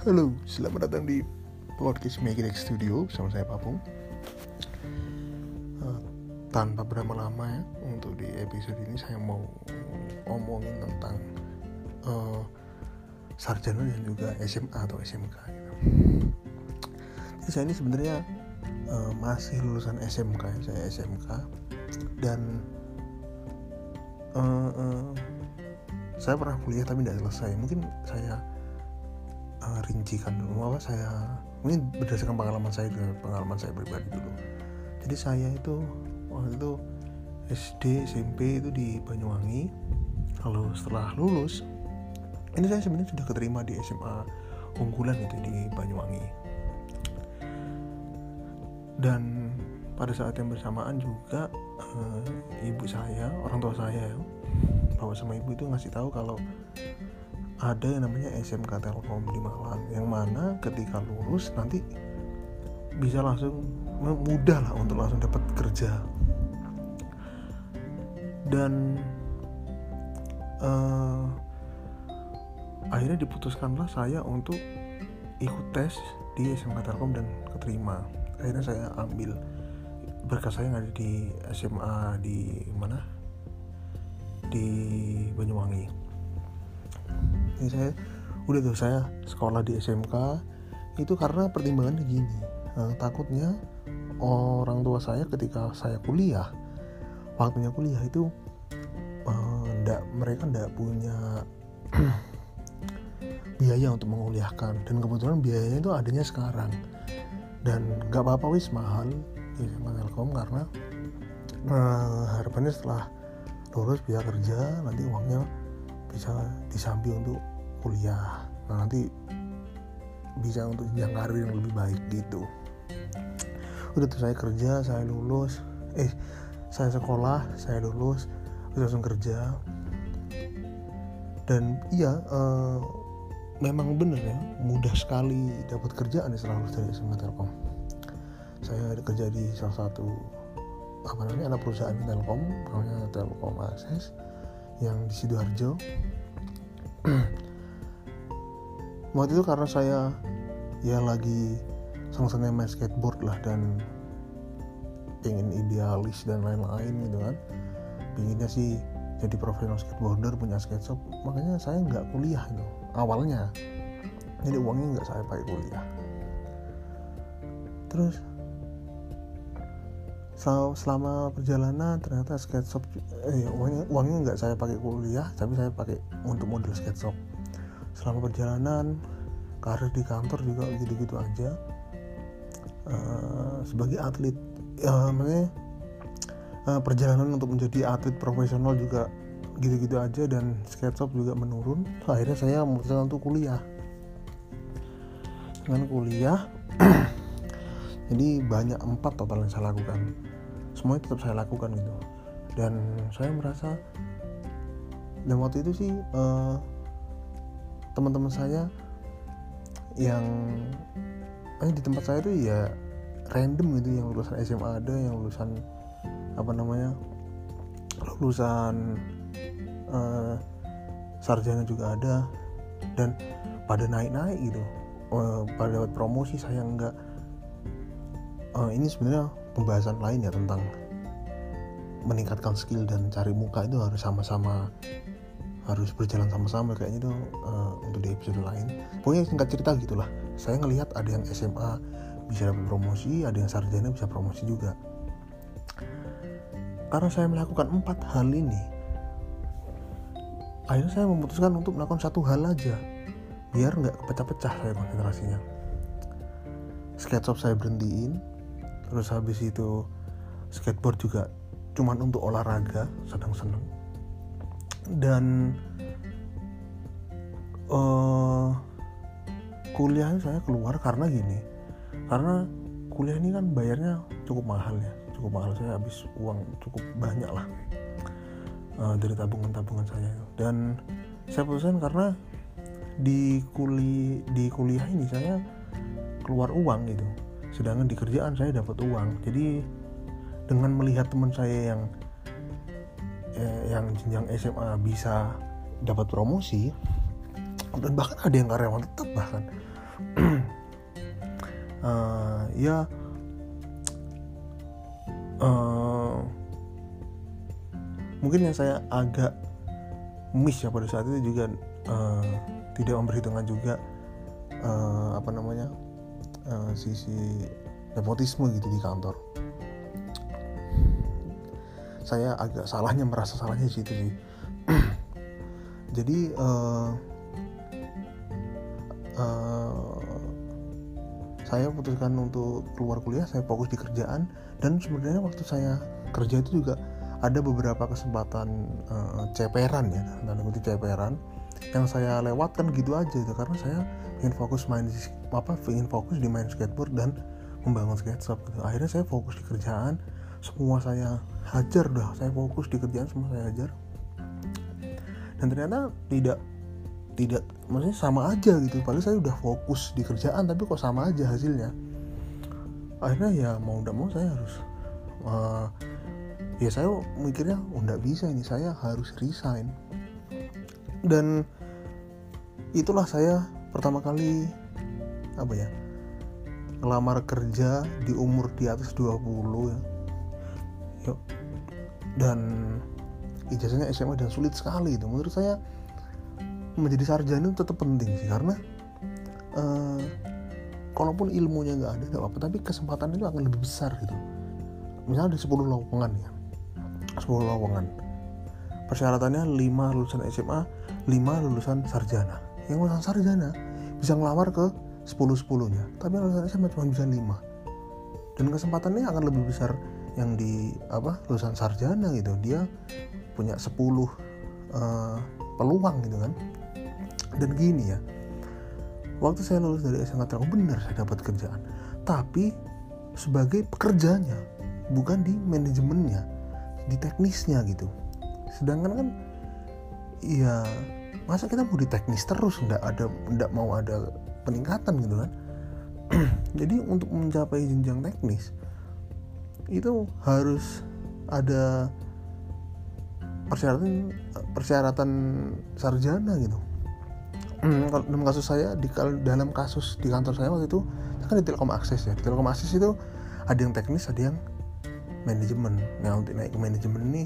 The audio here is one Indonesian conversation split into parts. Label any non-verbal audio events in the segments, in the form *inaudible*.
Halo, selamat datang di podcast It Studio bersama saya Papung. Uh, tanpa berlama-lama ya, untuk di episode ini saya mau ngomongin tentang uh, sarjana dan juga SMA atau SMK. Gitu. Jadi saya ini sebenarnya uh, masih lulusan SMK, ya, saya SMK dan uh, uh, saya pernah kuliah tapi tidak selesai. Mungkin saya rincikan dulu. Apa saya ini berdasarkan pengalaman saya pengalaman saya pribadi dulu. Jadi saya itu waktu itu SD SMP itu di Banyuwangi. Lalu setelah lulus ini saya sebenarnya sudah keterima di SMA unggulan itu di Banyuwangi. Dan pada saat yang bersamaan juga uh, ibu saya orang tua saya bawa sama ibu itu ngasih tahu kalau ada yang namanya SMK Telkom di Malang yang mana ketika lulus nanti bisa langsung mudah lah untuk langsung dapat kerja. Dan uh, akhirnya diputuskanlah saya untuk ikut tes di SMK Telkom dan keterima. Akhirnya saya ambil berkas saya yang ada di SMA di mana? Di Banyuwangi ini saya udah tuh saya sekolah di SMK itu karena pertimbangan gini. Uh, takutnya orang tua saya ketika saya kuliah waktunya kuliah itu uh, ndak mereka ndak punya *clears throat* biaya untuk menguliahkan. Dan kebetulan biayanya itu adanya sekarang. Dan gak apa-apa wis mahal. Di Telkom karena uh, harapannya setelah lulus bisa kerja nanti uangnya bisa disambi untuk kuliah. Nah nanti bisa untuk jenjang karir yang lebih baik gitu. Udah tuh saya kerja saya lulus. Eh saya sekolah saya lulus terus langsung kerja. Dan iya uh, memang bener ya mudah sekali dapat kerjaan setelah lulus dari SMA Telkom. Saya kerja di salah satu apa namanya anak perusahaan Telkom namanya Telkom Akses yang di sidoarjo *clears throat* waktu itu karena saya ya lagi senang-senang main skateboard lah dan pengen idealis dan lain-lain gitu kan. Pinginnya sih jadi profesional skateboarder punya skate shop. Makanya saya nggak kuliah itu awalnya. Jadi uangnya nggak saya pakai kuliah. Terus selama perjalanan ternyata skate shop eh, uangnya uangnya nggak saya pakai kuliah tapi saya pakai untuk model skate shop selama perjalanan karir di kantor juga gitu-gitu aja. Uh, sebagai atlet ya makanya uh, perjalanan untuk menjadi atlet profesional juga gitu-gitu aja dan skate shop juga menurun. Akhirnya saya memutuskan untuk kuliah. Dengan kuliah *clears throat* jadi banyak empat total yang saya lakukan. Semuanya tetap saya lakukan gitu. Dan saya merasa dan waktu itu sih uh, teman-teman saya yang eh, di tempat saya tuh ya random gitu yang lulusan SMA ada yang lulusan apa namanya lulusan uh, sarjana juga ada dan pada naik-naik gitu. Uh, pada dapat promosi saya enggak uh, ini sebenarnya pembahasan lain ya tentang meningkatkan skill dan cari muka itu harus sama-sama harus berjalan sama-sama kayaknya itu uh, untuk di episode lain. Pokoknya singkat cerita gitulah. Saya ngelihat ada yang SMA bisa dapat promosi ada yang sarjana bisa promosi juga. Karena saya melakukan empat hal ini akhirnya saya memutuskan untuk melakukan satu hal aja. Biar nggak kepecah-pecah saya konsentrasinya. Sketchup saya berhentiin terus habis itu skateboard juga cuman untuk olahraga sedang-senang dan uh, kuliah saya keluar karena gini. Karena kuliah ini kan bayarnya cukup mahal ya. Cukup mahal. Saya habis uang cukup banyak lah uh, dari tabungan-tabungan saya dan saya putuskan karena di kuli di kuliah ini saya keluar uang gitu. Sedangkan di kerjaan saya dapat uang. Jadi dengan melihat teman saya yang eh, yang jenjang SMA bisa dapat promosi dan bahkan ada yang karyawan tetap bahkan. Uh, *clears throat* ya uh, mungkin yang saya agak miss ya pada saat itu juga uh, tidak memperhitungkan juga uh, apa namanya uh, sisi nepotisme gitu di kantor saya agak salahnya merasa salahnya di situ sih *clears throat* jadi uh, uh, saya putuskan untuk keluar kuliah saya fokus di kerjaan dan sebenarnya waktu saya kerja itu juga ada beberapa kesempatan uh, ceperan ya dan kutip ceperan yang saya lewatkan gitu aja itu karena saya ingin fokus main apa ingin fokus di main skateboard dan membangun skate shop gitu. akhirnya saya fokus di kerjaan semua saya hajar dah. Saya fokus di kerjaan semua saya hajar. Dan ternyata tidak tidak maksudnya sama aja gitu. Padahal saya udah fokus di kerjaan tapi kok sama aja hasilnya. Akhirnya ya mau udah mau saya harus uh, ya saya mikirnya oh bisa ini saya harus resign. Dan itulah saya pertama kali apa ya ngelamar kerja di umur di atas 20 ya dan ijazahnya SMA dan sulit sekali itu. Menurut saya menjadi sarjana itu tetap penting sih karena uh, kalaupun ilmunya nggak ada nggak apa-apa. Tapi kesempatan itu akan lebih besar gitu. Misalnya ada 10 lowongan ya. 10 lowongan. Persyaratannya 5 lulusan SMA 5 lulusan sarjana. Yang lulusan sarjana bisa ngelamar ke 10 10 nya tapi lulusan SMA cuma bisa 5 dan kesempatannya akan lebih besar yang di apa lulusan sarjana gitu. Dia punya 10 uh, eh, peluang gitu kan. Dan gini ya waktu saya lulus dari SMA Telkom benar saya dapat kerjaan. Tapi sebagai pekerjanya bukan di manajemennya di teknisnya gitu. Sedangkan kan ya masa kita mau di teknis terus nggak ada nggak mau ada peningkatan gitu kan. *clears throat* Jadi untuk mencapai jenjang teknis itu harus ada persyaratan persyaratan sarjana gitu. Hmm, dalam kasus saya di dalam kasus di kantor saya waktu itu kan di Telkom Akses ya. Di Telkom Akses itu ada yang teknis ada yang manajemen. Nah untuk naik ke manajemen ini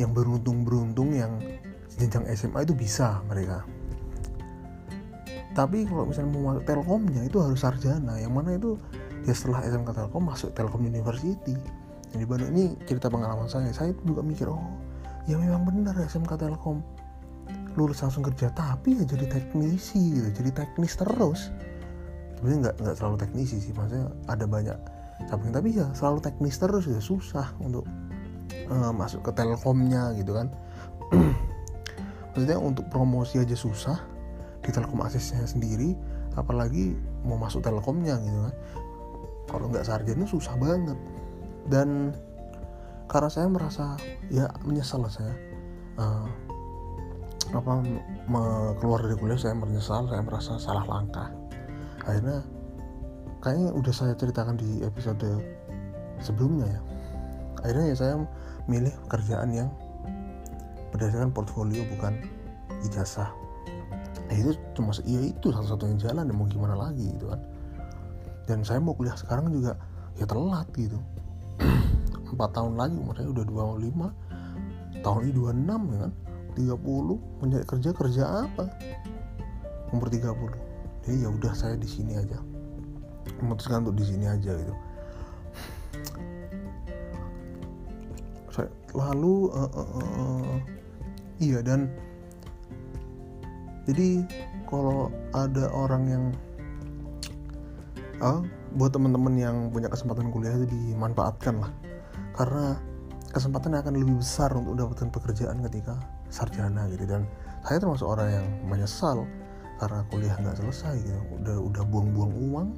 yang beruntung-beruntung yang jenjang SMA itu bisa mereka. Tapi kalau misalnya mau telkomnya itu harus sarjana. Yang mana itu ya setelah SMK Telkom masuk Telkom University. Jadi Bandung ini cerita pengalaman saya. Saya juga mikir oh ya memang benar SMK Telkom lulus langsung kerja tapi ya jadi teknisi gitu jadi teknis terus. Sebenarnya nggak nggak selalu teknisi sih maksudnya ada banyak cabang. Tapi ya selalu teknis terus ya susah untuk uh, masuk ke telkomnya gitu kan. *clears throat* Maksudnya untuk promosi aja susah di telkom aksesnya sendiri apalagi mau masuk telkomnya gitu kan kalau nggak sarjana susah banget. Dan karena saya merasa ya menyesal saya. Uh, apa keluar dari kuliah saya menyesal saya merasa salah langkah. Akhirnya kayaknya udah saya ceritakan di episode sebelumnya ya. Akhirnya ya saya milih pekerjaan yang berdasarkan portfolio bukan ijazah. Nah itu cuma iya itu satu-satunya jalan dan mau gimana lagi gitu kan dan saya mau kuliah sekarang juga ya telat gitu. *clears throat* Empat tahun lagi umur saya udah 25 tahun ini 26 ya kan? 30 mencari kerja kerja apa? Umur 30 jadi ya udah saya di sini aja. Memutuskan untuk di sini aja gitu. *clears throat* Saya lalu uh, uh, uh, iya dan jadi kalau ada orang yang uh, buat teman-teman yang punya kesempatan kuliah itu dimanfaatkan lah. Karena kesempatan akan lebih besar untuk mendapatkan pekerjaan ketika sarjana gitu. Dan saya termasuk orang yang menyesal karena kuliah nggak selesai gitu. Udah udah buang-buang uang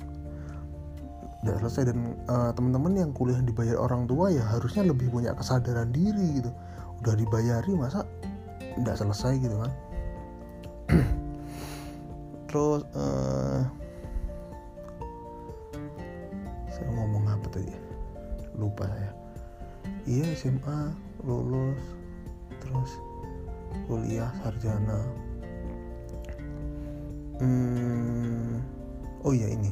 udah selesai. Dan uh, teman-teman yang kuliah dibayar orang tua ya harusnya lebih punya kesadaran diri gitu. Udah dibayari masa nggak selesai gitu kan. *clears throat* Terus uh, saya ngomong apa tadi? Lupa ya iya SMA lulus terus kuliah sarjana. Hmm, oh iya ini.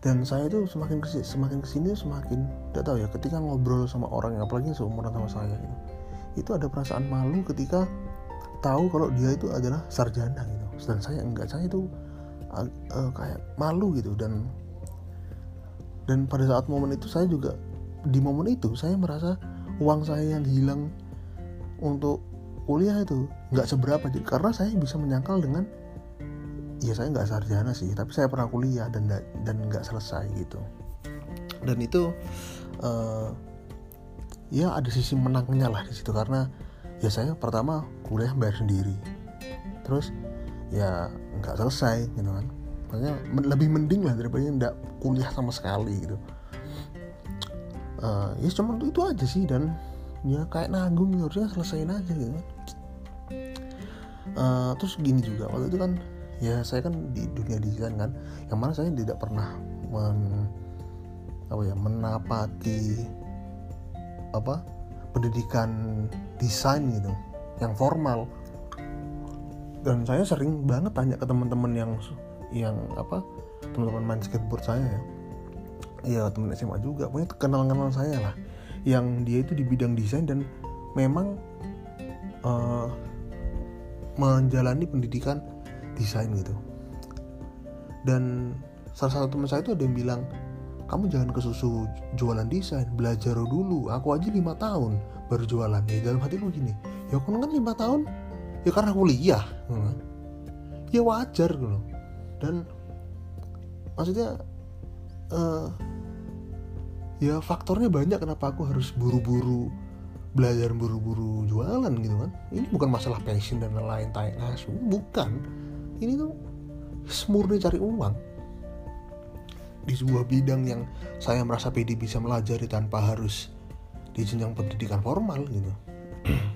Dan saya itu semakin ke sini, semakin ke sini semakin tidak tahu ya ketika ngobrol sama orang yang apalagi seumuran sama saya gitu itu ada perasaan malu ketika tahu kalau dia itu adalah sarjana gitu. Dan saya enggak saya itu uh, uh, kayak malu gitu dan dan pada saat momen itu saya juga di momen itu saya merasa uang saya yang hilang untuk kuliah itu nggak seberapa. Karena saya bisa menyangkal dengan ya saya nggak sarjana sih tapi saya pernah kuliah dan dan nggak selesai gitu. Dan itu uh, ya ada sisi menangnya lah di situ. Karena ya saya pertama kuliah bayar sendiri. Terus ya nggak selesai gitu kan makanya lebih mending lah daripada nggak kuliah sama sekali gitu. Uh, ya cuma itu aja sih dan ya kayak nanggung gitu, harusnya selesaiin aja gitu uh, terus gini juga waktu itu kan ya saya kan di dunia desain kan yang mana saya tidak pernah men, apa ya menapati apa pendidikan desain gitu yang formal. Dan saya sering banget tanya ke teman-teman yang yang apa teman-teman main skateboard saya ya. Ya teman SMA juga. Punya kenal-kenal saya lah. Yang dia itu di bidang desain dan memang uh, menjalani pendidikan desain gitu. Dan salah satu teman saya itu ada yang bilang kamu jangan ke susu jualan desain belajar dulu. Aku aja lima tahun baru jualan. Ya dalam hati lu gini ya aku kan lima tahun ya karena kuliah. Hmm. ya wajar gitu dan maksudnya uh, ya faktornya banyak kenapa aku harus buru-buru belajar buru-buru jualan gitu kan. Ini bukan masalah passion dan lain-lain tai bukan. Ini tuh semurni cari uang. Di sebuah bidang yang saya merasa pede bisa melajari tanpa harus di jenjang pendidikan formal gitu. *clears throat*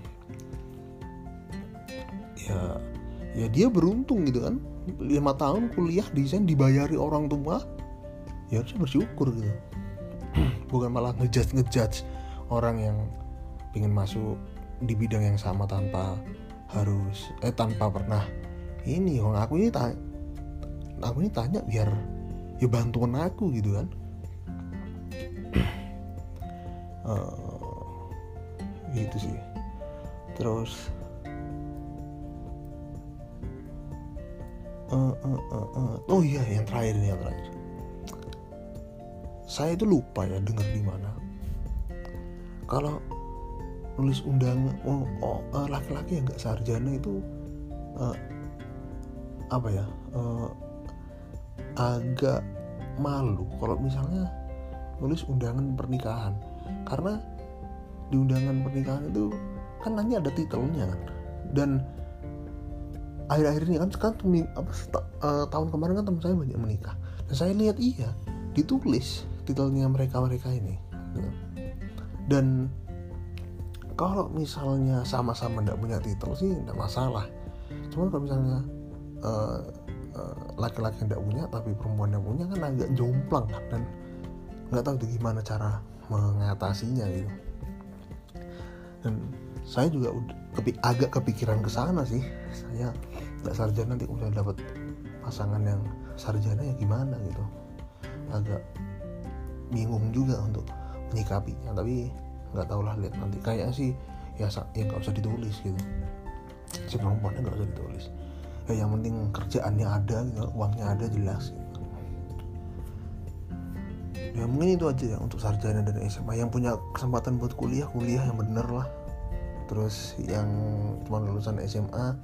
Ya ya dia beruntung gitu kan. Lima tahun kuliah desain dibayari orang tua ya harusnya bersyukur gitu. *clears throat* Bukan malah ngejudge ngejudge orang yang pengen masuk di bidang yang sama tanpa harus eh tanpa pernah ini. Yang aku ini tanya aku ini tanya biar ya bantuan aku gitu kan. Uh, *clears throat* gitu sih. Terus uh, uh, uh, uh. oh iya yang terakhir ini yang terakhir. Saya itu lupa ya dengar di mana. Kalau nulis undangan oh, oh laki-laki yang nggak sarjana itu uh, apa ya uh, agak malu kalau misalnya nulis undangan pernikahan. Karena di undangan pernikahan itu kan nanti ada titelnya kan. Dan akhir-akhir ini kan sekarang apa, uh, tahun kemarin kan teman saya banyak menikah. Dan saya lihat iya ditulis titelnya mereka mereka ini gitu. dan kalau misalnya sama-sama tidak punya titel sih tidak masalah. Cuman kalau misalnya uh, laki-laki yang tidak punya tapi perempuan yang punya kan agak jomplang kan dan nggak tahu gimana cara mengatasinya gitu. Dan saya juga udah kepi, agak kepikiran ke sana sih. Saya nggak sarjana nanti udah dapat pasangan yang sarjana ya gimana gitu. Agak bingung juga untuk menyikapinya tapi nggak tahu lah lihat nanti. Kayaknya sih ya ya nggak usah ditulis gitu. Si perempuannya nggak usah ditulis. Ya yang penting kerjaannya ada gitu, uangnya ada jelas gitu. ya mungkin itu aja ya untuk sarjana dan SMA yang punya kesempatan buat kuliah kuliah yang bener lah terus yang cuma lulusan SMA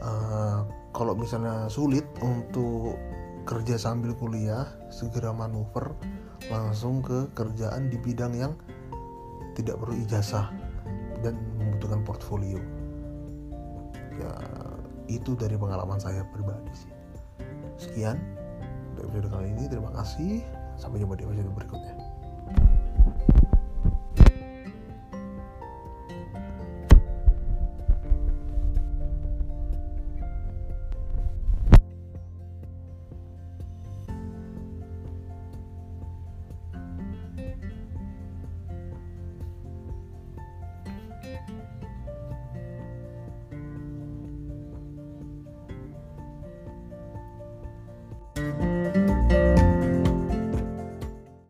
uh, eh, kalau misalnya sulit untuk kerja sambil kuliah segera manuver langsung ke kerjaan di bidang yang tidak perlu ijazah dan membutuhkan portfolio. Ya itu dari pengalaman saya pribadi sih. Sekian dari video kali ini terima kasih. Sampai jumpa di episode berikutnya